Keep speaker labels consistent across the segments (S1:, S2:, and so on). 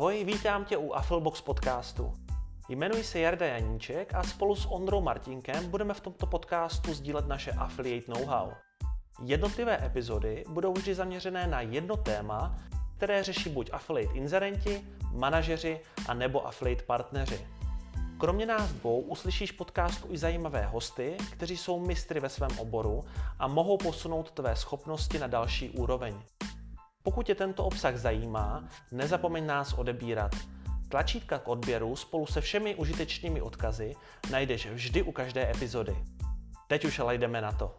S1: Ahoj, vítám tě u Affilbox podcastu. Jmenuji se Jarda Janíček a spolu s Ondrou Martinkem budeme v tomto podcastu sdílet naše affiliate know-how. Jednotlivé epizody budou vždy zaměřené na jedno téma, které řeší buď affiliate inzerenti, manažeři a nebo affiliate partneři. Kromě nás dvou uslyšíš podcastu i zajímavé hosty, kteří jsou mistry ve svém oboru a mohou posunout tvé schopnosti na další úroveň. Pokud tě tento obsah zajímá, nezapomeň nás odebírat. Tlačítka k odběru spolu se všemi užitečnými odkazy najdeš vždy u každé epizody. Teď už ale jdeme na to.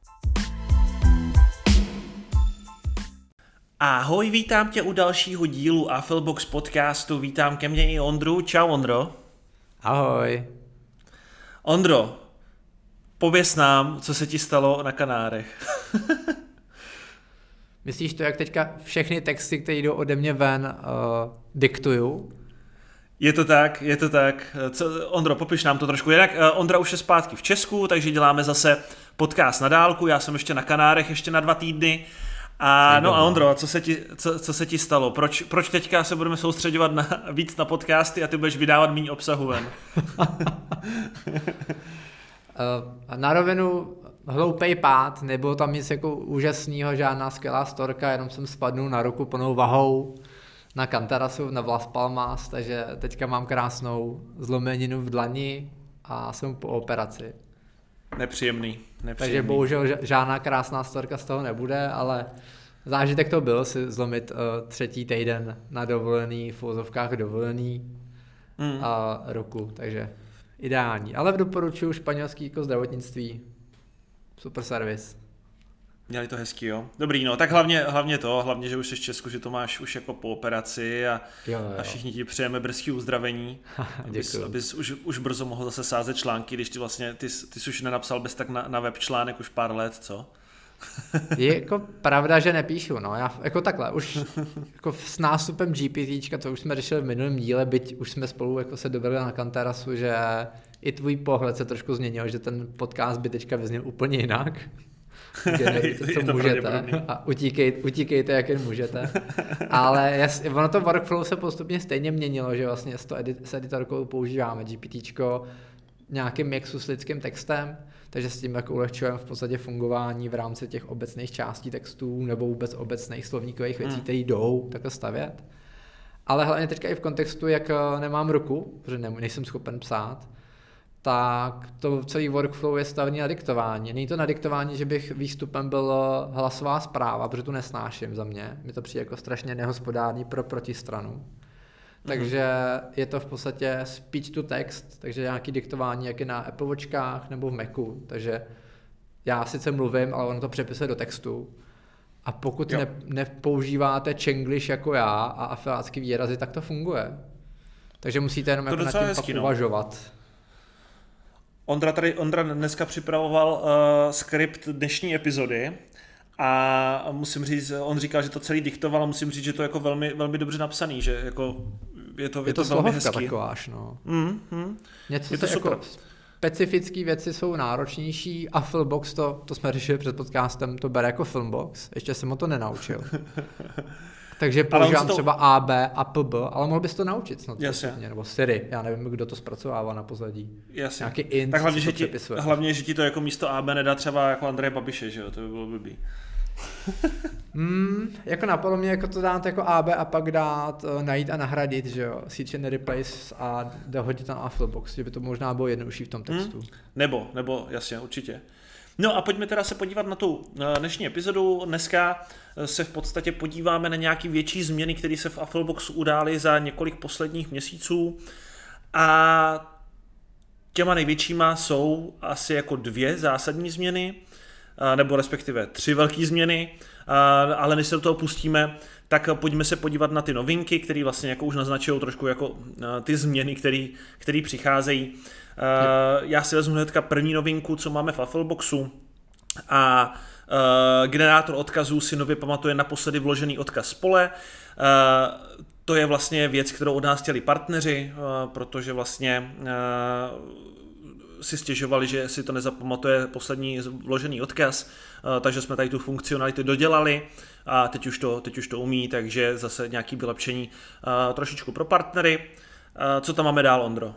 S1: Ahoj, vítám tě u dalšího dílu Affilbox podcastu. Vítám ke mně i Ondru. Čau Ondro.
S2: Ahoj.
S1: Ondro, pověs nám, co se ti stalo na Kanárech.
S2: Myslíš to, jak teďka všechny texty, které jdou ode mě ven, uh, diktuju?
S1: Je to tak, je to tak. Co, Ondro, popiš nám to trošku. Jinak uh, Ondra už je zpátky v Česku, takže děláme zase podcast na dálku. Já jsem ještě na Kanárech, ještě na dva týdny. A no a Ondro, co se ti, co, co se ti stalo? Proč, proč teďka se budeme soustředovat na, víc na podcasty a ty budeš vydávat méně obsahu ven?
S2: Eh, na rovinu hloupej pád, nebylo tam nic jako úžasného, žádná skvělá storka, jenom jsem spadnul na ruku plnou vahou na Kantarasu na Vlas Palmas, takže teďka mám krásnou zlomeninu v dlani a jsem po operaci.
S1: Nepříjemný, nepříjemný.
S2: Takže bohužel žádná krásná storka z toho nebude, ale zážitek to byl si zlomit uh, třetí týden na dovolený, v úzovkách dovolený mm. a roku, takže ideální. Ale doporučuji španělský jako zdravotnictví, super servis.
S1: Měli to hezký, jo. Dobrý, no, tak hlavně, hlavně to, hlavně, že už jsi v Česku, že to máš už jako po operaci a, jo, jo. a všichni ti přejeme brzký uzdravení, abys, abys už, už brzo mohl zase sázet články, když ty vlastně, ty, ty jsi už nenapsal bez tak na, na web článek už pár let, co?
S2: Je jako pravda, že nepíšu, no, já jako takhle, už jako s nástupem GPT, to už jsme řešili v minulém díle, byť už jsme spolu jako se dobrali na Kantarasu, že i tvůj pohled se trošku změnil, že ten podcast by teďka vyzněl úplně jinak. Generujte, co to můžete a utíkejte, utíkejte, jak jen můžete. Ale jas, ono to workflow se postupně stejně měnilo, že vlastně s, to edit, s editorkou používáme GPTčko, nějakým mixu s lidským textem, takže s tím jako ulehčujeme v podstatě fungování v rámci těch obecných částí textů nebo vůbec obecných slovníkových věcí, hmm. které jdou takhle stavět. Ale hlavně teďka i v kontextu, jak eh, nemám ruku, protože nejsem schopen psát, tak to celý workflow je stavený na diktování. Není to na diktování, že bych výstupem byl hlasová zpráva, protože tu nesnáším za mě. Mi to přijde jako strašně nehospodárný pro protistranu. Mhm. Takže je to v podstatě speech to text, takže nějaký diktování, jak je na Apple Watchkách nebo v Macu. Takže já sice mluvím, ale ono to přepisuje do textu. A pokud ne, nepoužíváte Chenglish jako já a afilácký výrazy, tak to funguje. Takže musíte jenom to jako nad tím hezký, no. uvažovat.
S1: Ondra tady, Ondra dneska připravoval uh, skript dnešní epizody a musím říct, on říkal, že to celý diktoval a musím říct, že to je jako velmi, velmi dobře napsaný, že jako je to, je,
S2: je
S1: to, to velmi hezký.
S2: taková až, no. Mm, mm. Něco je to super. Jako specifické věci jsou náročnější a Filmbox, to, to jsme řešili před podcastem, to bere jako Filmbox, ještě jsem ho to nenaučil. Takže používám to... třeba A, B a P, B, ale mohl bys to naučit snad. Jasně. Postupně, nebo Siri, já nevím, kdo to zpracovává na pozadí.
S1: Jasně.
S2: Nějaký int,
S1: tak hlavně, že ti, hlavně, že ti to jako místo A, B nedá třeba jako Andrej Babiše, že jo, to by bylo blbý.
S2: mm, jako napadlo mě jako to dát jako AB a pak dát, uh, najít a nahradit, že jo, search and replace a dohodit tam Afflebox, že by to možná bylo jednodušší v tom hmm. textu. Mm,
S1: nebo, nebo, jasně, určitě. No a pojďme teda se podívat na tu eh, dnešní epizodu. Dneska eh, se v podstatě podíváme na nějaký větší změny, které se v Affleboxu udály za několik posledních měsíců. A těma největšíma jsou asi jako dvě zásadní změny, nebo respektive tři velké změny, ale než se do toho pustíme, tak pojďme se podívat na ty novinky, které vlastně jako už naznačují trošku jako ty změny, které přicházejí. Já si vezmu hnedka první novinku, co máme v Affleboxu a generátor odkazů si nově pamatuje naposledy vložený odkaz spole. To je vlastně věc, kterou od nás chtěli partneři, protože vlastně si stěžovali, že si to nezapamatuje poslední vložený odkaz, takže jsme tady tu funkcionalitu dodělali a teď už to, teď už to umí, takže zase nějaký vylepšení trošičku pro partnery. Co tam máme dál, Ondro?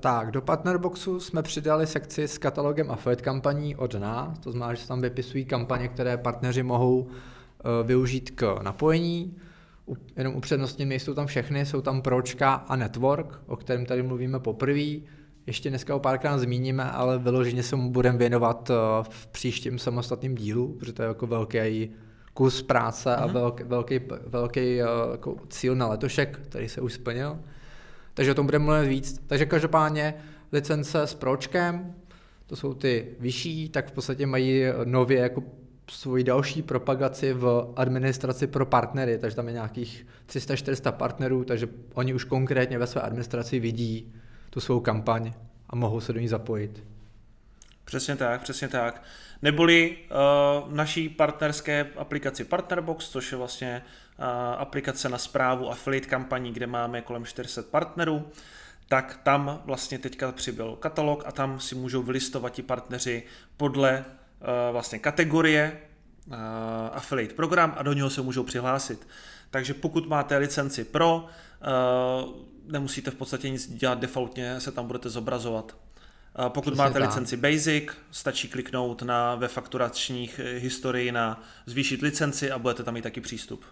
S2: Tak, do Partnerboxu jsme přidali sekci s katalogem affiliate kampaní od nás, to znamená, že se tam vypisují kampaně, které partneři mohou eh, využít k napojení. Jenom upřednostně nejsou tam všechny, jsou tam Pročka a Network, o kterém tady mluvíme poprvé. Ještě dneska o párkrát zmíníme, ale vyloženě se mu budeme věnovat eh, v příštím samostatném dílu, protože to je jako velký kus práce a mhm. velký, velký, velký eh, jako cíl na letošek, který se už splnil takže o tom budeme mluvit víc. Takže každopádně licence s pročkem, to jsou ty vyšší, tak v podstatě mají nově jako svoji další propagaci v administraci pro partnery, takže tam je nějakých 300-400 partnerů, takže oni už konkrétně ve své administraci vidí tu svou kampaň a mohou se do ní zapojit.
S1: Přesně tak, přesně tak. Neboli uh, naší partnerské aplikaci Partnerbox, což je vlastně uh, aplikace na zprávu affiliate kampaní, kde máme kolem 400 partnerů, tak tam vlastně teďka přibyl katalog a tam si můžou vylistovat ti partneři podle uh, vlastně kategorie uh, affiliate program a do něho se můžou přihlásit. Takže pokud máte licenci pro, uh, nemusíte v podstatě nic dělat defaultně, se tam budete zobrazovat. Pokud Přesně máte tak. licenci Basic, stačí kliknout na ve fakturačních eh, historii na zvýšit licenci a budete tam mít taky přístup.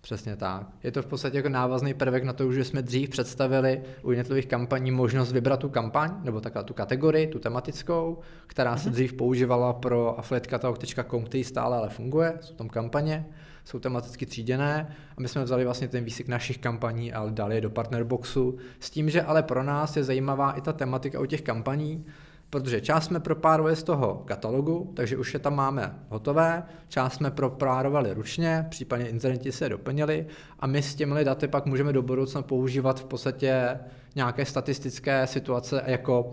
S2: Přesně tak. Je to v podstatě jako návazný prvek na to, že jsme dřív představili u jednotlivých kampaní možnost vybrat tu kampaň, nebo takhle tu kategorii, tu tematickou, která se mhm. dřív používala pro affiliatekatalog.com, který stále ale funguje, jsou tam kampaně jsou tematicky tříděné. A my jsme vzali vlastně ten výsek našich kampaní a dali je do partnerboxu. S tím, že ale pro nás je zajímavá i ta tematika u těch kampaní, protože část jsme propárovali z toho katalogu, takže už je tam máme hotové, část jsme propárovali ručně, případně inzerenti se doplnili. A my s těmi daty pak můžeme do budoucna používat v podstatě nějaké statistické situace jako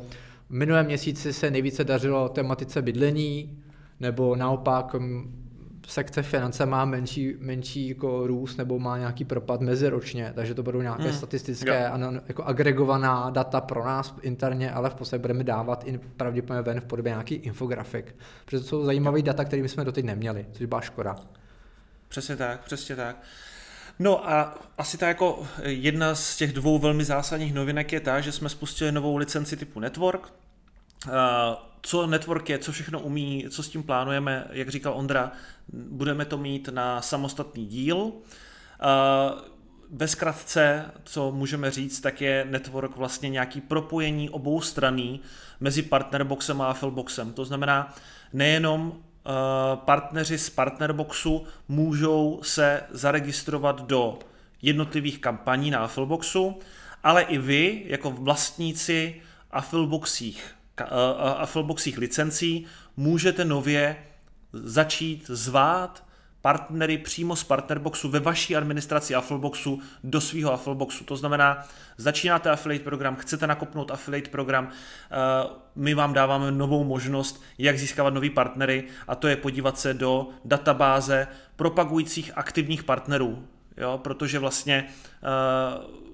S2: v minulém měsíci se nejvíce dařilo tematice bydlení, nebo naopak sekce finance má menší, menší jako růst nebo má nějaký propad meziročně, takže to budou nějaké hmm. statistické, ano, jako agregovaná data pro nás interně, ale v podstatě budeme dávat in, pravděpodobně ven v podobě nějaký infografik. Protože to jsou zajímavé data, které jsme doteď neměli, což byla škoda.
S1: Přesně tak, přesně tak. No a asi ta jako jedna z těch dvou velmi zásadních novinek je ta, že jsme spustili novou licenci typu Network, co network je, co všechno umí, co s tím plánujeme, jak říkal Ondra, budeme to mít na samostatný díl. Ve zkratce, co můžeme říct, tak je network vlastně nějaký propojení obou straní mezi partnerboxem a affilboxem. To znamená, nejenom partneři z partnerboxu můžou se zaregistrovat do jednotlivých kampaní na affilboxu, ale i vy, jako vlastníci affilboxích a Flowboxích licencí můžete nově začít zvát partnery přímo z Partnerboxu ve vaší administraci Affiliboxu do svého Affiliboxu. To znamená, začínáte affiliate program, chcete nakopnout affiliate program, my vám dáváme novou možnost, jak získávat nový partnery a to je podívat se do databáze propagujících aktivních partnerů. Jo, protože vlastně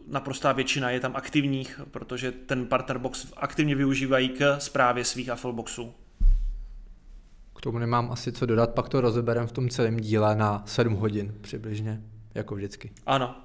S1: naprostá většina je tam aktivních, protože ten partnerbox aktivně využívají k zprávě svých Affleboxů.
S2: K tomu nemám asi co dodat, pak to rozeberem v tom celém díle na 7 hodin přibližně, jako vždycky.
S1: Ano,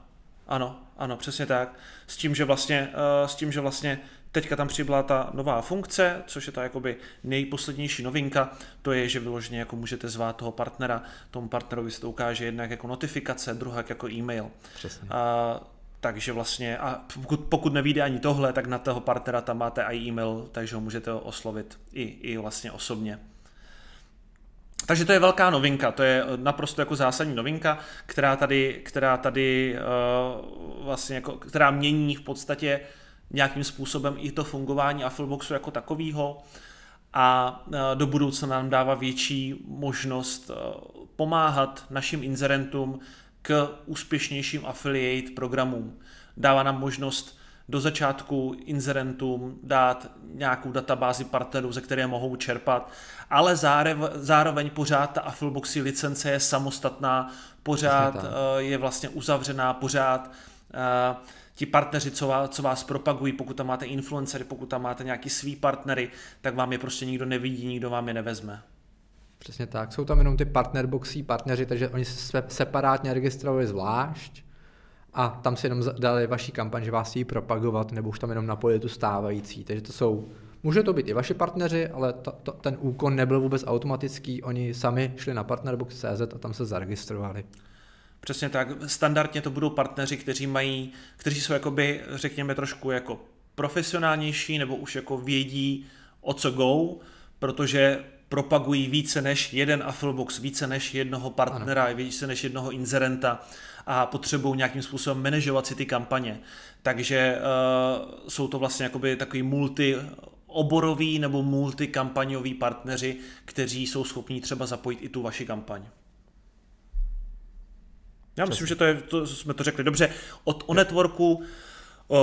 S1: ano, ano, přesně tak. S tím, že vlastně, uh, s tím, že vlastně teďka tam přibyla ta nová funkce, což je ta jakoby nejposlednější novinka, to je, že vyloženě jako můžete zvát toho partnera, tomu partnerovi se to ukáže jednak jako notifikace, druhá jako e-mail. Přesně. Uh, takže vlastně, a pokud, pokud nevíde ani tohle, tak na toho partnera tam máte i e-mail, takže ho můžete oslovit i, i vlastně osobně. Takže to je velká novinka, to je naprosto jako zásadní novinka, která tady, která tady uh, vlastně jako, která mění v podstatě nějakým způsobem i to fungování Affleboxu jako takového a uh, do budoucna nám dává větší možnost uh, pomáhat našim inzerentům k úspěšnějším affiliate programům. Dává nám možnost do začátku inzerentům dát nějakou databázi partnerů, ze které mohou čerpat, ale zároveň pořád ta Affilboxy licence je samostatná, pořád eh, je vlastně uzavřená, pořád eh, ti partneři, co vás, co vás propagují, pokud tam máte influencery, pokud tam máte nějaký svý partnery, tak vám je prostě nikdo nevidí, nikdo vám je nevezme.
S2: Přesně tak. Jsou tam jenom ty partnerboxí partneři, takže oni se separátně registrovali zvlášť a tam si jenom dali vaší kampaň, že vás jí propagovat, nebo už tam jenom napojili tu stávající. Takže to jsou, může to být i vaši partneři, ale to, to, ten úkon nebyl vůbec automatický, oni sami šli na partnerbox.cz a tam se zaregistrovali.
S1: Přesně tak. Standardně to budou partneři, kteří mají, kteří jsou jakoby, řekněme, trošku jako profesionálnější nebo už jako vědí, o co go, protože propagují více než jeden Afflebox, více než jednoho partnera, ano. více než jednoho inzerenta a potřebují nějakým způsobem manažovat si ty kampaně. Takže uh, jsou to vlastně jakoby takový multi oboroví nebo multikampaňoví partneři, kteří jsou schopní třeba zapojit i tu vaši kampaň. Já myslím, že to, je, to jsme to řekli dobře. Od o networku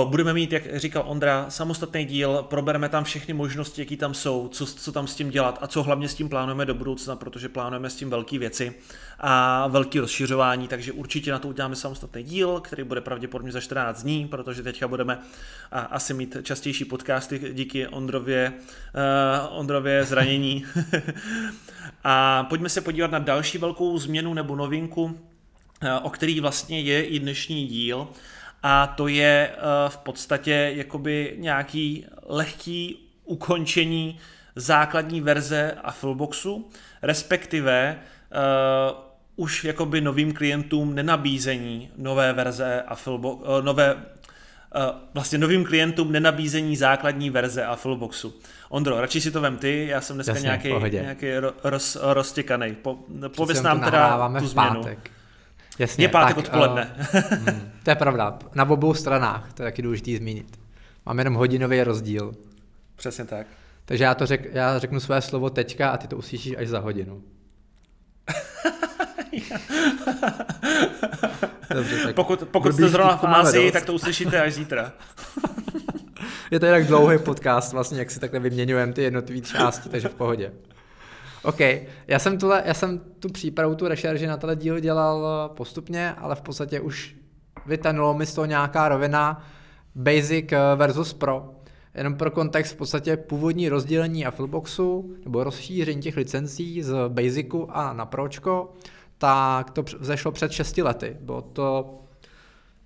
S1: Budeme mít, jak říkal Ondra, samostatný díl, probereme tam všechny možnosti, jaký tam jsou, co, co tam s tím dělat a co hlavně s tím plánujeme do budoucna, protože plánujeme s tím velké věci a velký rozšiřování, takže určitě na to uděláme samostatný díl, který bude pravděpodobně za 14 dní, protože teďka budeme asi mít častější podcasty díky Ondrově, uh, Ondrově zranění. a pojďme se podívat na další velkou změnu nebo novinku, o který vlastně je i dnešní díl a to je eh, v podstatě jakoby nějaký lehký ukončení základní verze Affleboxu, respektive uh, už jakoby novým klientům nenabízení nové verze Afflebox, uh, nové uh, vlastně novým klientům nenabízení základní verze Affleboxu. Ondro, radši si to vem ty, já jsem dneska Jasně, nějaký, nějaký roz, roztěkaný. Po, pověs nám teda tu změnu. Pátek.
S2: Jasně,
S1: je pátek tak, odpoledne.
S2: Uh, to je pravda. Na obou stranách, to je taky důležité zmínit. Máme jenom hodinový rozdíl.
S1: Přesně tak.
S2: Takže já to řek, já řeknu své slovo teďka a ty to uslyšíš až za hodinu.
S1: Dobře, tak pokud pokud jste zrovna v Ázii, tak to uslyšíte až zítra.
S2: je to jinak dlouhý podcast, vlastně, jak si takhle vyměňujeme ty jednotlivé části, takže v pohodě. OK, já jsem, tuhle, já jsem tu přípravu, tu rešerži na tenhle díl dělal postupně, ale v podstatě už vytanulo mi z toho nějaká rovina Basic versus Pro. Jenom pro kontext v podstatě původní rozdělení Affleboxu nebo rozšíření těch licencí z Basicu a na Pročko, tak to vzešlo před 6 lety. Bylo to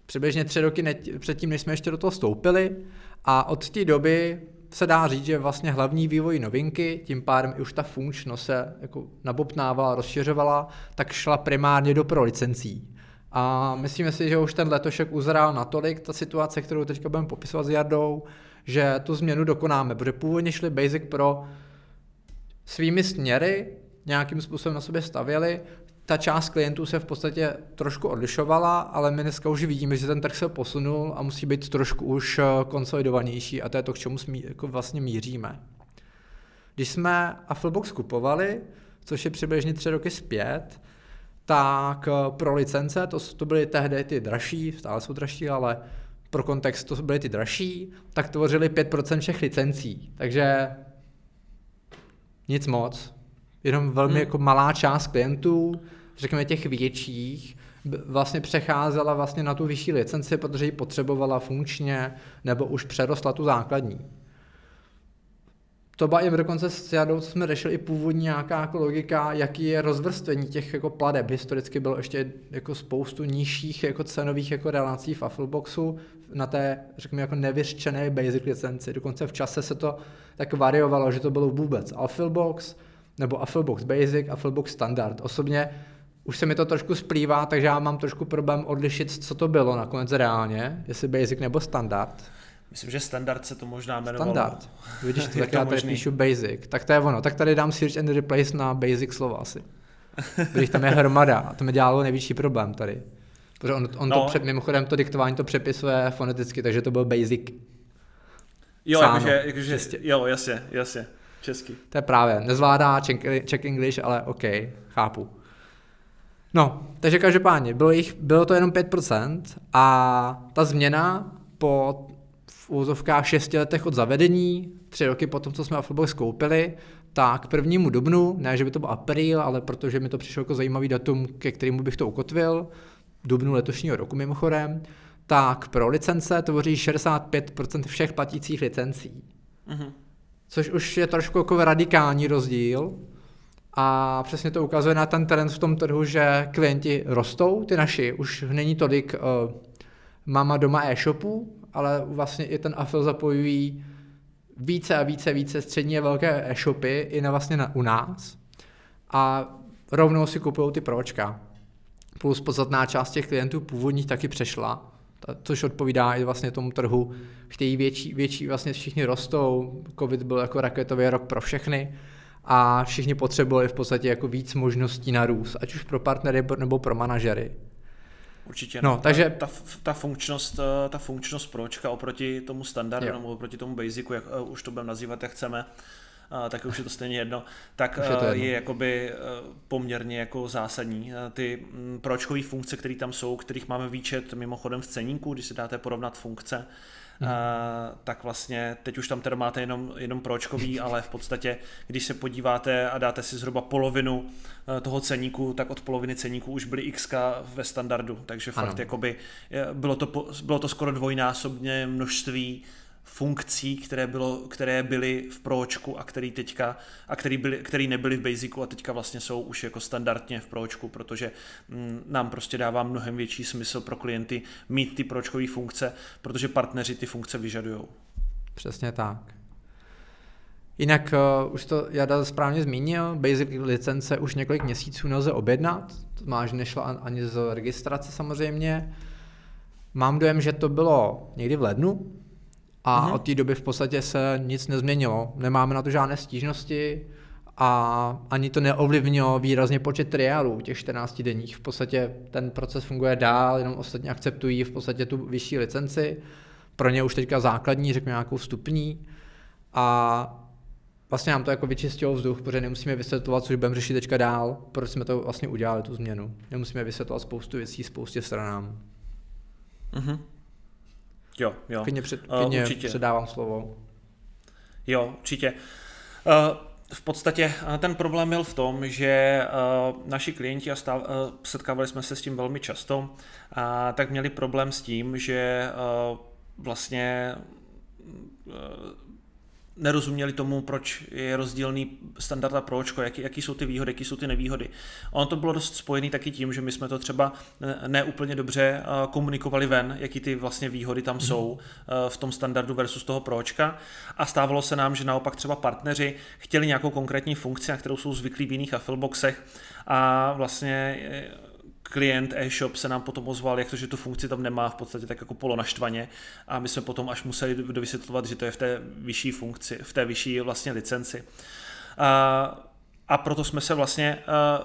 S2: přibližně tři roky předtím, než jsme ještě do toho stoupili a od té doby se dá říct, že vlastně hlavní vývoj novinky, tím pádem i už ta funkčnost se jako nabobtnávala, rozšiřovala, tak šla primárně do pro licencí. A myslíme si, že už ten letošek uzrál natolik, ta situace, kterou teďka budeme popisovat s Jardou, že tu změnu dokonáme, protože původně šli Basic Pro svými směry, nějakým způsobem na sobě stavěli, ta část klientů se v podstatě trošku odlišovala, ale my dneska už vidíme, že ten trh se posunul a musí být trošku už eh, konsolidovanější a to je to, k čemu smí, jako vlastně míříme. Když jsme Afflebox kupovali, což je přibližně tři roky zpět, tak eh, pro licence, to, to byly tehdy ty dražší, stále jsou dražší, ale pro kontext to byly ty dražší, tak tvořili 5% všech licencí. Takže nic moc. Jenom velmi hmm. jako malá část klientů, řekněme těch větších, vlastně přecházela vlastně na tu vyšší licenci, protože ji potřebovala funkčně, nebo už přerostla tu základní. To i dokonce s Jadou, jsme řešili i původní nějaká jako logika, jaký je rozvrstvení těch jako pladeb. Historicky bylo ještě jako spoustu nižších jako cenových jako relací v Affleboxu na té, řekněme, jako nevyřčené basic licenci. Dokonce v čase se to tak variovalo, že to bylo vůbec Afflebox, nebo Afflebox Basic, Afflebox Standard. Osobně už se mi to trošku splývá, takže já mám trošku problém odlišit, co to bylo nakonec reálně, jestli Basic nebo Standard.
S1: Myslím, že standard se to možná jmenovalo.
S2: Standard. Vidíš, to, tak já tady píšu basic. Tak to je ono. Tak tady dám search and replace na basic slova asi. Když tam je hromada. A to mi dělalo největší problém tady. Protože on, on no. to před, mimochodem to diktování to přepisuje foneticky, takže to byl basic.
S1: Jo, jakože, jakože, jo, jasně, jasně, česky.
S2: To je právě, nezvládá Czech English, ale OK, chápu. No, takže každopádně, bylo, jich, bylo to jenom 5% a ta změna po v úzovkách 6 letech od zavedení, tři roky potom, co jsme Afflebox koupili, tak prvnímu dubnu, ne, že by to byl apríl, ale protože mi to přišlo jako zajímavý datum, ke kterému bych to ukotvil, dubnu letošního roku mimochodem, tak pro licence tvoří 65% všech platících licencí. Mm-hmm. Což už je trošku jako radikální rozdíl. A přesně to ukazuje na ten trend v tom trhu, že klienti rostou, ty naši. Už není tolik uh, mama doma e-shopů, ale vlastně i ten Afil zapojují více a více více střední a velké e-shopy i na vlastně na, u nás. A rovnou si kupují ty pročka. Plus podstatná část těch klientů původních taky přešla, což odpovídá i vlastně tomu trhu. Chtějí větší, větší, vlastně všichni rostou, covid byl jako raketový rok pro všechny a všichni potřebovali v podstatě jako víc možností na růst, ať už pro partnery nebo pro manažery.
S1: Určitě. No, no takže ta, ta, funkčnost, eh, ta funkčnost pročka oproti tomu standardu nebo oproti tomu basicu, jak uh, už to budeme nazývat, jak chceme, uh, tak už je to stejně jedno, tak je, to jedno. je jakoby uh, poměrně jako zásadní. Uh, ty um, pročkové funkce, které tam jsou, kterých máme výčet mimochodem v ceníku, když si dáte porovnat funkce, Hmm. Uh, tak vlastně teď už tam teda máte jenom, jenom pročkový, ale v podstatě, když se podíváte a dáte si zhruba polovinu uh, toho ceníku, tak od poloviny ceníku už byly x ve standardu, takže fakt ano. jakoby bylo to, bylo to skoro dvojnásobně množství funkcí, které, bylo, které byly v Pročku a který teďka, a který, byly, který nebyly v Basicu a teďka vlastně jsou už jako standardně v Pročku, protože mm, nám prostě dává mnohem větší smysl pro klienty mít ty Pročkové funkce, protože partneři ty funkce vyžadují.
S2: Přesně tak. Jinak uh, už to Jada správně zmínil, Basic licence už několik měsíců nelze objednat, to máš nešla ani z registrace samozřejmě. Mám dojem, že to bylo někdy v lednu, a mm-hmm. od té doby v podstatě se nic nezměnilo. Nemáme na to žádné stížnosti a ani to neovlivnilo výrazně počet triálů těch 14 denních. V podstatě ten proces funguje dál, jenom ostatně akceptují v podstatě tu vyšší licenci. Pro ně už teďka základní, řekněme nějakou stupní. A vlastně nám to jako vyčistilo vzduch, protože nemusíme vysvětlovat, co budeme řešit teďka dál, proč jsme to vlastně udělali, tu změnu. Nemusíme vysvětlovat spoustu věcí spoustě stranám.
S1: Mm-hmm. Jo, jo.
S2: Klidně, před, eh, klidně uh, předávám slovo.
S1: Jo, určitě. Uh, v podstatě eh, ten problém byl v tom, že naši klienti, a stáv, setkávali jsme se s tím velmi často, uh, tak měli problém s tím, že vlastně nerozuměli tomu, proč je rozdílný standard a pročko, jaký, jaký jsou ty výhody, jaký jsou ty nevýhody. ono to bylo dost spojený taky tím, že my jsme to třeba neúplně ne dobře eh, komunikovali ven, jaký ty vlastně výhody tam mm-hmm. jsou eh, v tom standardu versus toho pročka a stávalo se nám, že naopak třeba partneři chtěli nějakou konkrétní funkci, na kterou jsou zvyklí v jiných affilboxech a vlastně eh, klient e-shop se nám potom ozval, jak to, že tu funkci tam nemá v podstatě tak jako polo naštvaně a my jsme potom až museli dovysvětlovat, že to je v té vyšší funkci, v té vyšší vlastně licenci. A, a proto jsme se vlastně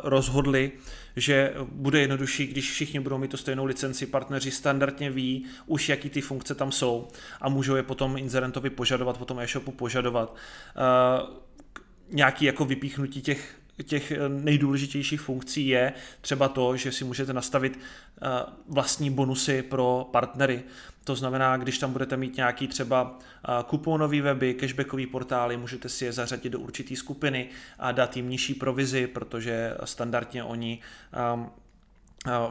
S1: rozhodli, že bude jednodušší, když všichni budou mít to stejnou licenci, partneři standardně ví už, jaký ty funkce tam jsou a můžou je potom inzerentovi požadovat, potom e-shopu požadovat. Nějaký jako vypíchnutí těch těch eh, nejdůležitějších funkcí je třeba to, že si můžete nastavit eh, vlastní bonusy pro partnery. To znamená, když tam budete mít nějaký třeba eh, kuponový weby, cashbackový portály, můžete si je zařadit do určité skupiny a dát jim nižší provizi, protože standardně oni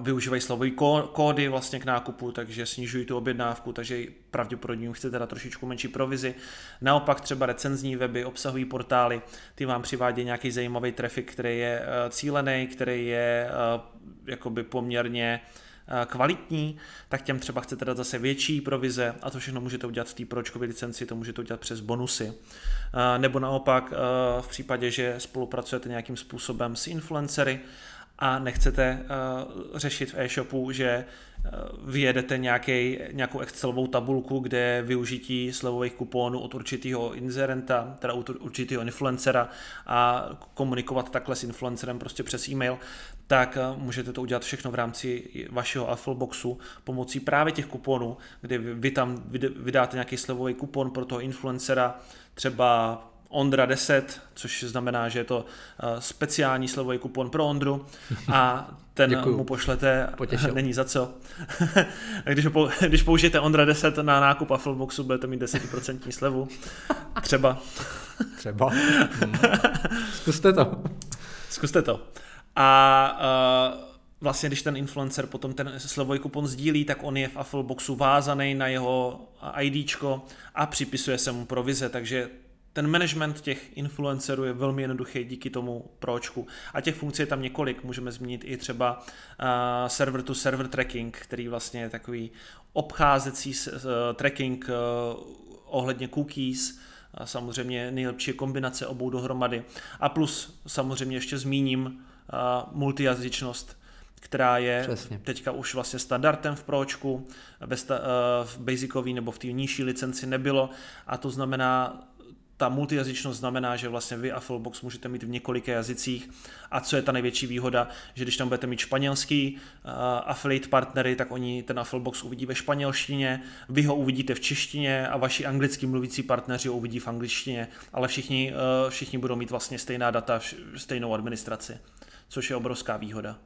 S1: využívají slovové kódy vlastně k nákupu, takže snižují tu objednávku, takže pravděpodobně chcete dát trošičku menší provizi. Naopak třeba recenzní weby, obsahují portály, ty vám přivádějí nějaký zajímavý trafik, který je eh, cílený, který je eh, jakoby poměrně eh, kvalitní, tak těm třeba chcete dát zase větší provize a to všechno můžete udělat v té pročkové licenci, to můžete udělat přes bonusy. Nebo naopak v případě, že spolupracujete nějakým způsobem s influencery, a nechcete uh, řešit v e-shopu, že uh, vyjedete nějaký, nějakou Excelovou tabulku, kde využití slevových kuponů od určitého inzerenta, teda od určitého influencera a komunikovat takhle s influencerem prostě přes e-mail, tak uh, můžete to udělat všechno v rámci vašeho Affleboxu pomocí právě těch kuponů, kdy vy tam vydáte nějaký slevový kupon pro toho influencera, třeba Ondra 10, což znamená, že je to eh, speciální slevový kupon pro Ondru a ten Děkuju. mu pošlete, Potěšil. není za co. když, ho, když použijete Ondra 10 na nákup a Affleboxu, budete mít 10% slevu. Třeba.
S2: Třeba. Hmm. Zkuste to.
S1: Zkuste to. A uh, vlastně když ten influencer potom ten slevový kupon sdílí, tak on je v Affleboxu vázaný na jeho IDčko a připisuje se mu provize, takže ten management těch influencerů je velmi jednoduchý díky tomu pročku. A těch funkcí je tam několik. Můžeme zmínit i třeba uh, server to server tracking, který vlastně je takový obcházecí uh, tracking uh, ohledně cookies, a samozřejmě nejlepší kombinace obou dohromady. A plus samozřejmě ještě zmíním uh, multijazyčnost, která je Přesně. teďka už vlastně standardem v Pročku, ve sta, uh, v Basicový nebo v té nižší licenci nebylo a to znamená ta multijazyčnost znamená, že vlastně vy Afflebox můžete mít v několika jazycích a co je ta největší výhoda, že když tam budete mít španělský uh, affiliate partnery, tak oni ten Afflebox uvidí ve španělštině, vy ho uvidíte v češtině a vaši anglicky mluvící partneři ho uvidí v angličtině, ale všichni, uh, všichni budou mít vlastně stejná data, stejnou administraci, což je obrovská výhoda.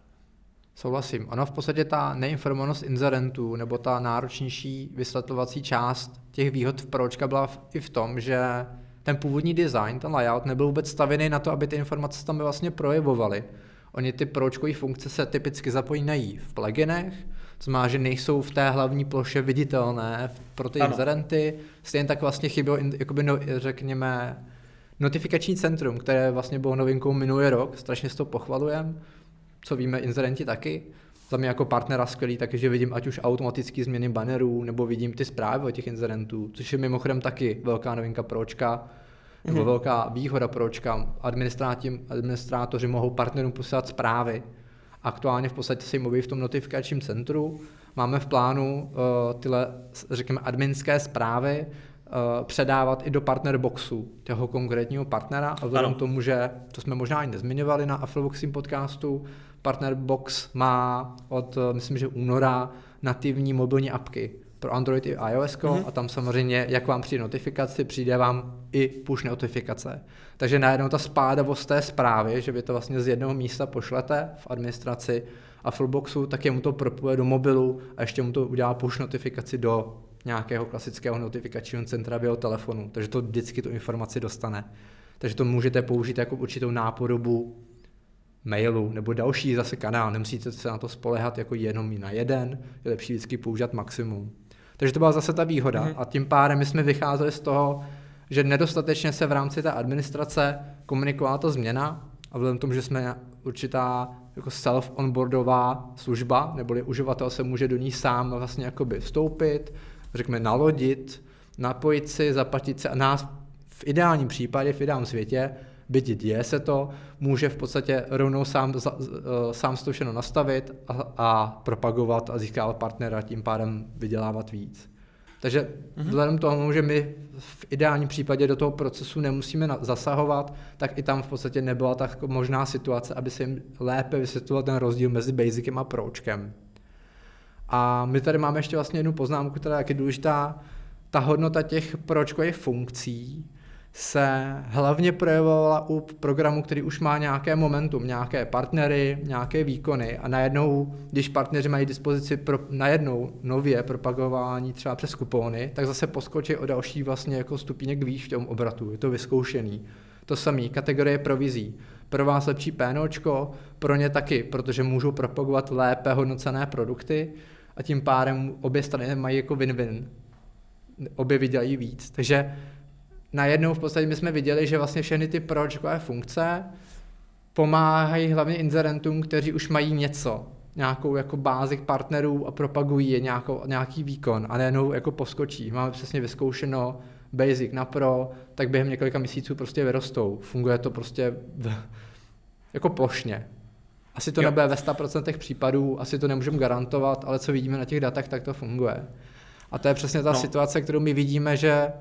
S2: Souhlasím. Ono v podstatě ta neinformovanost inzerentů nebo ta náročnější vysvětlovací část těch výhod v pročka byla i v tom, že ten původní design, ten layout nebyl vůbec stavěný na to, aby ty informace tam vlastně projevovaly. Oni ty pročkové funkce se typicky zapojinají v pluginech, to znamená, že nejsou v té hlavní ploše viditelné pro ty ano. inzerenty. Stejně tak vlastně chybělo, jakoby, no, řekněme, notifikační centrum, které vlastně bylo novinkou minulý rok, strašně s to pochvalujeme, co víme inzerenti taky. Za mě jako partnera skvělý taky, že vidím ať už automatické změny bannerů, nebo vidím ty zprávy o těch inzerentů, což je mimochodem taky velká novinka pročka, nebo mm-hmm. velká výhoda pročka. Administrátoři mohou partnerům posílat zprávy. Aktuálně v podstatě se jim objeví v tom notifikačním centru. Máme v plánu uh, tyhle, řekněme, adminské zprávy uh, předávat i do partner boxu toho konkrétního partnera a vzhledem k tomu, že to jsme možná ani nezmiňovali na Affleboxing podcastu, Partner Box má od, eh, myslím, že února nativní mobilní apky pro Android i iOS mm-hmm. a tam samozřejmě, jak vám přijde notifikace, přijde vám i push notifikace. Takže najednou ta spádavost té zprávy, že vy to vlastně z jednoho místa pošlete v administraci a Fullboxu, tak mu to propuje do mobilu a ještě mu to udělá push notifikaci do nějakého klasického notifikačního centra v jeho telefonu. Takže to vždycky tu informaci dostane. Takže to můžete použít jako určitou nápodobu mailu nebo další zase kanál. Nemusíte se na to spolehat jako jenom na jeden, je lepší vždycky používat maximum. Takže to byla zase ta výhoda. Mm-hmm. A tím pádem my jsme vycházeli z toho, že nedostatečně se v rámci té administrace komunikovala ta změna a vzhledem tomu, že jsme určitá jako self-onboardová služba, neboli uživatel se může do ní sám vlastně jakoby vstoupit, řekněme nalodit, napojit si, zaplatit se a nás v ideálním případě, v ideálním světě byť děje se to, může v podstatě rovnou sám, eh, sám to všechno nastavit a, a propagovat a získávat partnera, tím pádem vydělávat víc. Takže mm-hmm. vzhledem k tomu, že my v ideálním případě do toho procesu nemusíme zasahovat, tak i tam v podstatě nebyla tak možná situace, aby se jim lépe vysvětloval ten rozdíl mezi basicem a pročkem. A my tady máme ještě vlastně jednu poznámku, která je důležitá, ta hodnota těch pročkových funkcí, se hlavně projevovala u programu, který už má nějaké momentum, nějaké partnery, nějaké výkony a najednou, když partneři mají dispozici pro, najednou nově propagování třeba přes kupony, tak zase poskočí o další vlastně jako stupínek výš v tom obratu, je to vyzkoušený. To samé, kategorie provizí. Pro vás lepší PNOčko, pro ně taky, protože můžou propagovat lépe hodnocené produkty a tím pádem obě strany mají jako win-win. Obě vydělají víc. Takže najednou v podstatě my jsme viděli, že vlastně všechny ty pročkové funkce pomáhají hlavně inzerentům, kteří už mají něco, nějakou jako bázi partnerů a propagují je nějakou, nějaký výkon a najednou jako poskočí. Máme přesně vyzkoušeno Basic na Pro, tak během několika měsíců prostě vyrostou. Funguje to prostě v, jako plošně. Asi to jo. nebude ve 100% případů, asi to nemůžeme garantovat, ale co vidíme na těch datech, tak to funguje. A to je přesně ta no. situace, kterou my vidíme, že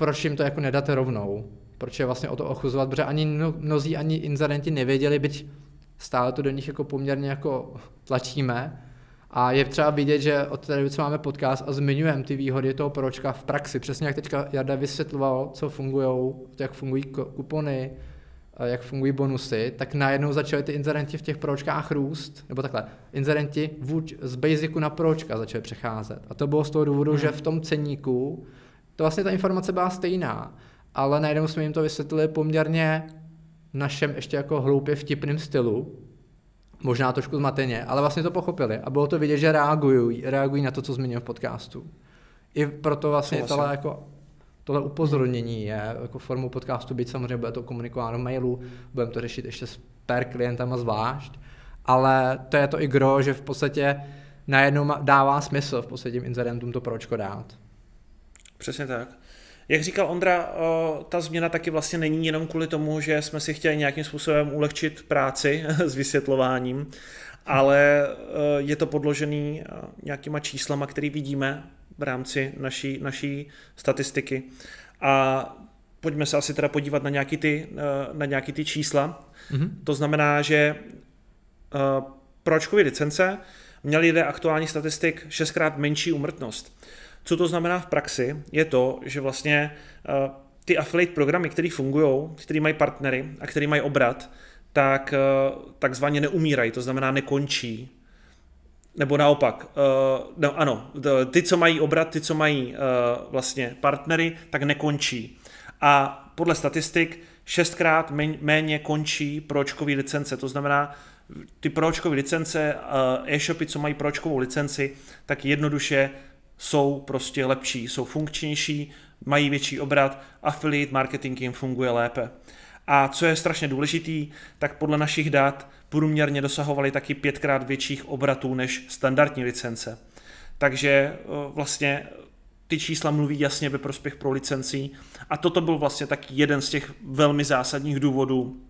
S2: proč jim to jako nedáte rovnou, proč je vlastně o to ochuzovat, protože ani mnozí, ani inzerenti nevěděli, byť stále to do nich jako poměrně jako tlačíme, a je třeba vidět, že od té doby, co máme podcast a zmiňujeme ty výhody toho pročka v praxi, přesně jak teďka Jarda vysvětloval, co fungují, jak fungují kupony, jak fungují bonusy, tak najednou začaly ty inzerenti v těch pročkách růst, nebo takhle, inzerenti vůč, z basicu na pročka začaly přecházet. A to bylo z toho důvodu, hmm. že v tom ceníku to vlastně ta informace byla stejná, ale najednou jsme jim to vysvětlili poměrně našem ještě jako hloupě vtipným stylu možná trošku zmateně, ale vlastně to pochopili a bylo to vidět, že reagují, reagují na to, co zmínil v podcastu. I proto vlastně tohle jako tohle upozornění je jako formou podcastu, byť samozřejmě bude to komunikováno v mailu, budeme to řešit ještě s per klientama zvlášť, ale to je to i gro, že v podstatě najednou dává smysl v podstatě těm incidentům to pročko dát.
S1: Přesně tak. Jak říkal Ondra, ta změna taky vlastně není jenom kvůli tomu, že jsme si chtěli nějakým způsobem ulehčit práci s vysvětlováním, ale je to podložený nějakýma číslama, které vidíme v rámci naší, naší statistiky. A pojďme se asi teda podívat na nějaký ty, na nějaký ty čísla. Mm-hmm. To znamená, že pro očkové licence měli lidé aktuální statistik šestkrát menší umrtnost. Co to znamená v praxi, je to, že vlastně uh, ty affiliate programy, které fungují, které mají partnery a které mají obrat, tak uh, takzvaně neumírají, to znamená nekončí. Nebo naopak, uh, no, ano, ty, co mají obrat, ty, co mají vlastně partnery, tak nekončí. A podle statistik šestkrát méně končí pročkový licence, to znamená, ty pročkové licence, e-shopy, co mají pročkovou licenci, tak jednoduše jsou prostě lepší, jsou funkčnější, mají větší obrat, affiliate marketing jim funguje lépe. A co je strašně důležitý, tak podle našich dat průměrně dosahovali taky pětkrát větších obratů než standardní licence. Takže e, vlastně ty čísla mluví jasně ve prospěch pro licencí a toto byl vlastně taky jeden z těch velmi zásadních důvodů,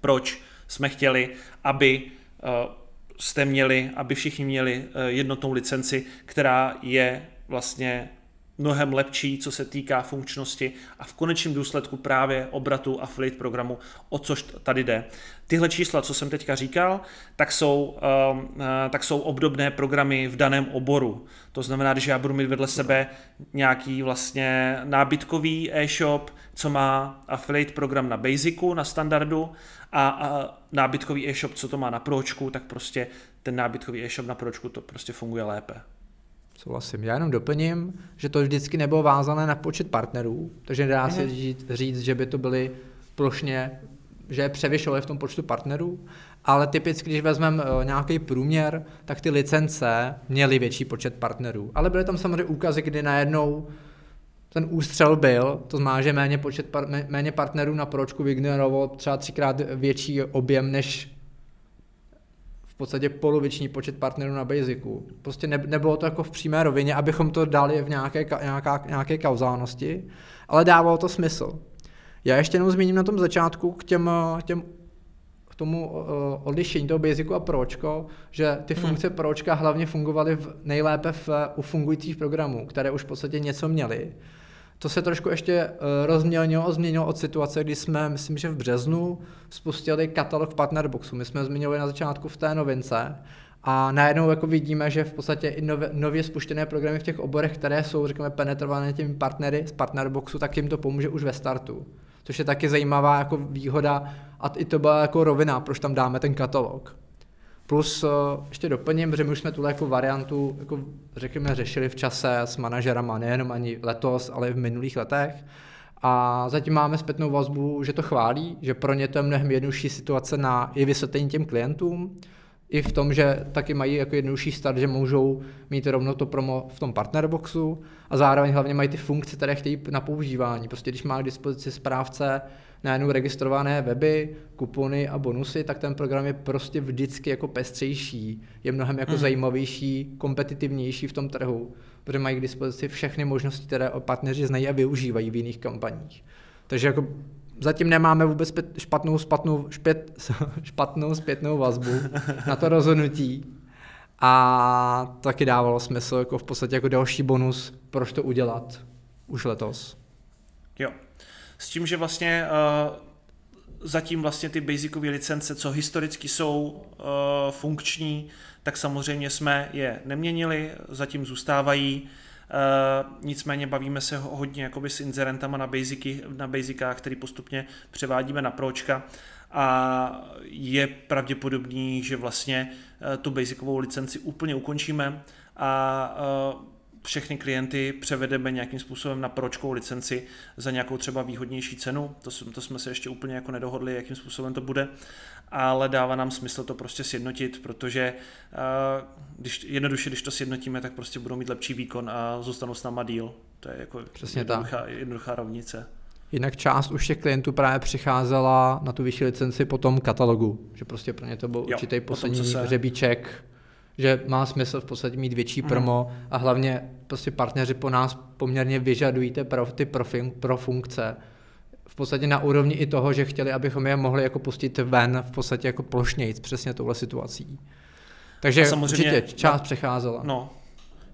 S1: proč jsme chtěli, aby e, jste měli, aby všichni měli eh, jednotnou licenci, která je vlastně mnohem lepší, co se týká funkčnosti a v konečném důsledku právě obratu affiliate programu, o což tady jde. Tyhle čísla, co jsem teďka říkal, tak jsou, uh, tak jsou obdobné programy v daném oboru. To znamená, že já budu mít vedle sebe nějaký vlastně nábytkový e-shop, co má affiliate program na Basicu, na standardu a, a nábytkový e-shop, co to má na Pročku, tak prostě ten nábytkový e-shop na Pročku to prostě funguje lépe.
S2: Souhlasím. Já jenom doplním, že to vždycky nebylo vázané na počet partnerů, takže nedá mm-hmm. se mhm. říct, říct, že by to byly plošně, že převyšovaly v tom počtu partnerů, ale typicky, když vezmeme uh, nějaký průměr, tak ty licence měly větší počet partnerů. Ale byly tam samozřejmě úkazy, kdy najednou ten ústřel byl, to znamená, že méně, počet, méně partnerů na pročku vygeneroval třeba třikrát větší objem než podstatě poloviční počet partnerů na Basicu. Prostě ne, nebylo to jako v přímé rovině, abychom to dali v nějaké, nějaká, nějaké kauzálnosti, ale dávalo to smysl. Já ještě jenom zmíním na tom začátku k těm, těm k tomu uh, odlišení toho Basicu a Pročko, že ty hmm. funkce Pročka hlavně fungovaly v, nejlépe v, u fungujících programů, které už v podstatě něco měly to se trošku ještě uh, rozmělnilo, změnilo od situace, kdy jsme, myslím, že v březnu spustili katalog Partnerboxu. My jsme zmiňovali na začátku v té novince a najednou jako vidíme, že v podstatě i nově, nově spuštěné programy v těch oborech, které jsou, řekněme, penetrované těmi partnery z Partnerboxu, tak jim to pomůže už ve startu. Což je taky zajímavá jako výhoda a i to byla jako rovina, proč tam dáme ten katalog. Plus uh, ještě doplním, že my už jsme tuhle jako variantu, jako řekněme, řešili v čase s manažerama, nejenom ani letos, ale i v minulých letech. A zatím máme zpětnou vazbu, že to chválí, že pro ně to je mnohem jednodušší situace na i vysvětlení těm klientům, i v tom, že taky mají jako jednodušší start, že můžou mít rovno to promo v tom partnerboxu a zároveň hlavně mají ty funkce, které chtějí na používání. Prostě když má k dispozici správce najednou registrované weby, kupony a bonusy, tak ten program je prostě vždycky jako pestřejší, je mnohem jako mm. zajímavější, kompetitivnější v tom trhu, protože mají k dispozici všechny možnosti, které partneři znají a využívají v jiných kampaních. Takže jako zatím nemáme vůbec špatnou, špatnou, špět, špatnou zpětnou vazbu na to rozhodnutí. A taky dávalo smysl jako v podstatě jako další bonus, proč to udělat už letos.
S1: Jo, s tím, že vlastně uh, zatím vlastně ty basicové licence, co historicky jsou uh, funkční, tak samozřejmě jsme je neměnili, zatím zůstávají. Uh, nicméně bavíme se hodně jakoby s inzerentama na, basicy, na basicách, který postupně převádíme na pročka. A je pravděpodobný, že vlastně uh, tu basicovou licenci úplně ukončíme. A uh, všechny klienty převedeme nějakým způsobem na pročkou licenci za nějakou třeba výhodnější cenu. To, to jsme se ještě úplně jako nedohodli, jakým způsobem to bude, ale dává nám smysl to prostě sjednotit, protože uh, když, jednoduše, když to sjednotíme, tak prostě budou mít lepší výkon a zůstanou s náma díl. To je jako Přesně jednoduchá, tak. jednoduchá rovnice.
S2: Jinak část už těch klientů právě přicházela na tu vyšší licenci po tom katalogu, že prostě pro ně to byl jo, určitý poslední se... řebíček, že má smysl v podstatě mít větší mm. promo a hlavně prostě partneři po nás poměrně vyžadují ty, pro, ty pro, pro funkce. V podstatě na úrovni i toho, že chtěli, abychom je mohli jako pustit ven v podstatě jako plošnějc přesně touhle situací. Takže samozřejmě, určitě část no, přecházela.
S1: No,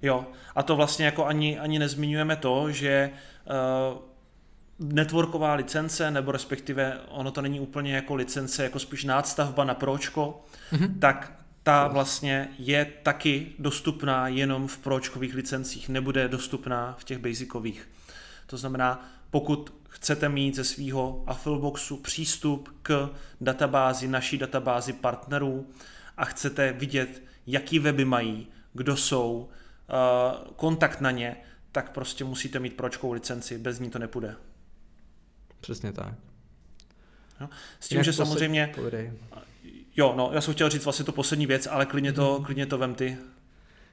S1: jo. A to vlastně jako ani, ani nezmiňujeme to, že uh, networková licence, nebo respektive ono to není úplně jako licence, jako spíš nádstavba na pročko, mm-hmm. tak ta vlastně je taky dostupná jenom v pročkových licencích, nebude dostupná v těch basicových. To znamená, pokud chcete mít ze svého Affilboxu přístup k databázi, naší databázi partnerů a chcete vidět, jaký weby mají, kdo jsou, eh, kontakt na ně, tak prostě musíte mít pročkovou licenci, bez ní to nepůjde.
S2: Přesně tak.
S1: No, s tím, Jak že samozřejmě... Povědej. Jo, no, já jsem chtěl říct vlastně to poslední věc, ale klidně to, hmm. klidně to vem ty.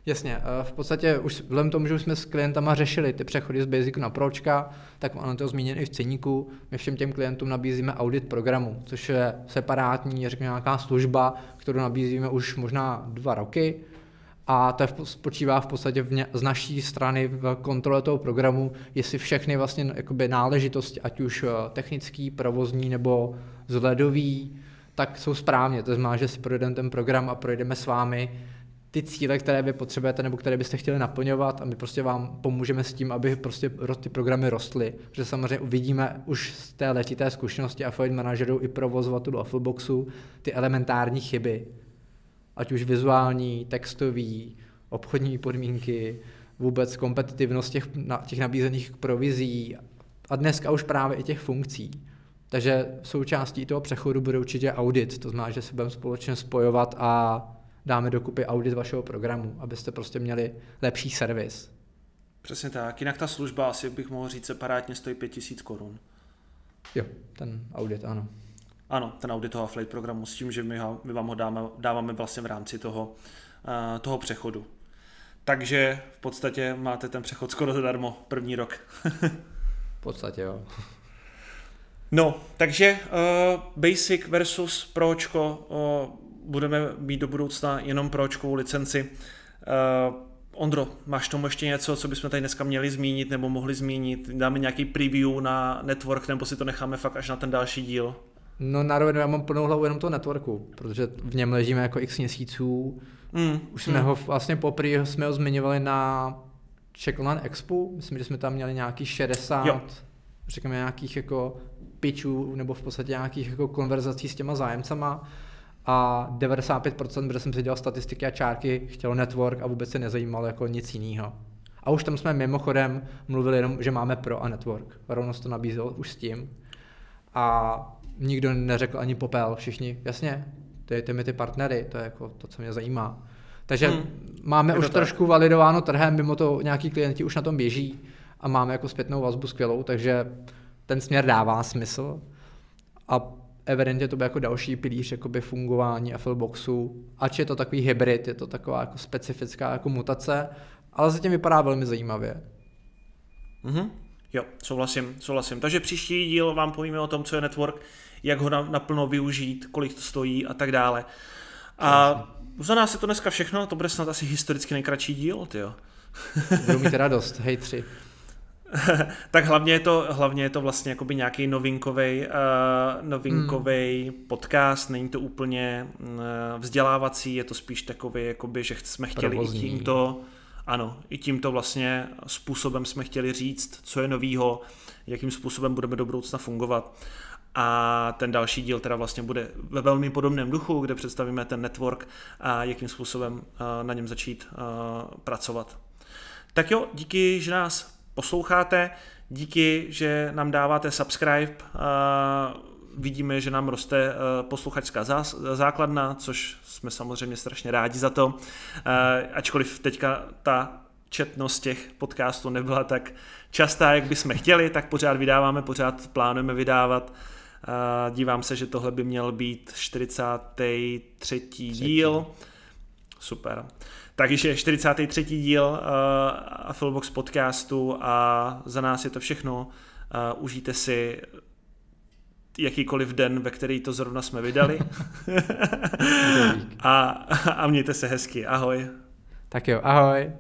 S2: Jasně, v podstatě už vzhledem tomu, že už jsme s klientama řešili ty přechody z Basicu na Pročka, tak ono to zmíněno i v ceníku. My všem těm klientům nabízíme audit programu, což je separátní, řekněme, nějaká služba, kterou nabízíme už možná dva roky a to spočívá v podstatě v ně, z naší strany v kontrole toho programu, jestli všechny vlastně jakoby náležitosti, ať už eh, technický, provozní nebo vzhledový, tak jsou správně. To znamená, že si projdeme ten program a projdeme s vámi ty cíle, které vy potřebujete nebo které byste chtěli naplňovat a my prostě vám pomůžeme s tím, aby prostě ty programy rostly. Protože samozřejmě uvidíme už z té letité zkušenosti affiliate manažerů i provozovatelů Affleboxu ty elementární chyby, ať už vizuální, textový, obchodní podmínky, vůbec kompetitivnost těch, těch nabízených provizí a dneska už právě i těch funkcí. Takže součástí toho přechodu bude určitě audit, to znamená, že se budeme společně spojovat a dáme dokupy audit vašeho programu, abyste prostě měli lepší servis.
S1: Přesně tak, jinak ta služba asi bych mohl říct separátně stojí 5000 korun.
S2: Jo, ten audit, ano.
S1: Ano, ten audit toho Affiliate programu s tím, že my, ho, my vám ho dáme, dáváme vlastně v rámci toho, uh, toho přechodu. Takže v podstatě máte ten přechod skoro zadarmo první rok.
S2: v podstatě jo.
S1: No, takže uh, Basic versus Pročko uh, budeme mít do budoucna jenom Pročkovou licenci. Uh, Ondro, máš tomu ještě něco, co bychom tady dneska měli zmínit nebo mohli zmínit? Dáme nějaký preview na network nebo si to necháme fakt až na ten další díl?
S2: No na rovinu, já mám plnou hlavu jenom toho networku, protože v něm ležíme jako x měsíců. Mm, Už jsme mm. ho vlastně poprvé jsme ho zmiňovali na Czech Online Expo, myslím, že jsme tam měli nějaký 60, jo. řekněme nějakých jako pitchů nebo v podstatě nějakých jako konverzací s těma zájemcama a 95%, kde jsem si dělal statistiky a čárky, chtělo network a vůbec se nezajímalo jako nic jiného. A už tam jsme mimochodem mluvili jenom, že máme pro a network. Rovnost to nabízel už s tím. A nikdo neřekl ani popel, všichni, jasně, dejte mi ty partnery, to je jako to, co mě zajímá. Takže hmm. máme už tak. trošku validováno trhem, mimo to nějaký klienti už na tom běží a máme jako zpětnou vazbu skvělou, takže ten směr dává smysl. A evidentně to bude jako další pilíř jakoby fungování Affilboxu, ač je to takový hybrid, je to taková jako specifická jako mutace, ale zatím vypadá velmi zajímavě.
S1: Mm-hmm. Jo, souhlasím, souhlasím. Takže příští díl vám povíme o tom, co je network, jak ho naplno využít, kolik to stojí a tak dále. A za nás je to dneska všechno, to bude snad asi historicky nejkratší díl, jo.
S2: Budu mít radost, hej tři.
S1: tak hlavně je to, hlavně je to vlastně jakoby nějaký novinkový uh, novinkovej hmm. podcast, není to úplně uh, vzdělávací, je to spíš takový, jakoby, že jsme chtěli Provozní. i tímto ano, i tímto vlastně způsobem jsme chtěli říct, co je novýho, jakým způsobem budeme do budoucna fungovat. A ten další díl teda vlastně bude ve velmi podobném duchu, kde představíme ten network a jakým způsobem uh, na něm začít pracovat. Tak jo, díky, že nás posloucháte. Díky, že nám dáváte subscribe. Vidíme, že nám roste e, posluchačská základna, což jsme samozřejmě strašně rádi za to. E, ačkoliv teďka ta četnost těch podcastů nebyla tak častá, jak bychom chtěli, tak pořád vydáváme, pořád plánujeme vydávat. Dívám se, že tohle by měl být 43. Třetí. díl. Super. Takže 43. díl uh, Affilbox podcastu a za nás je to všechno. Uh, užijte si jakýkoliv den, ve který to zrovna jsme vydali. a, a mějte se hezky. Ahoj.
S2: Tak jo, ahoj.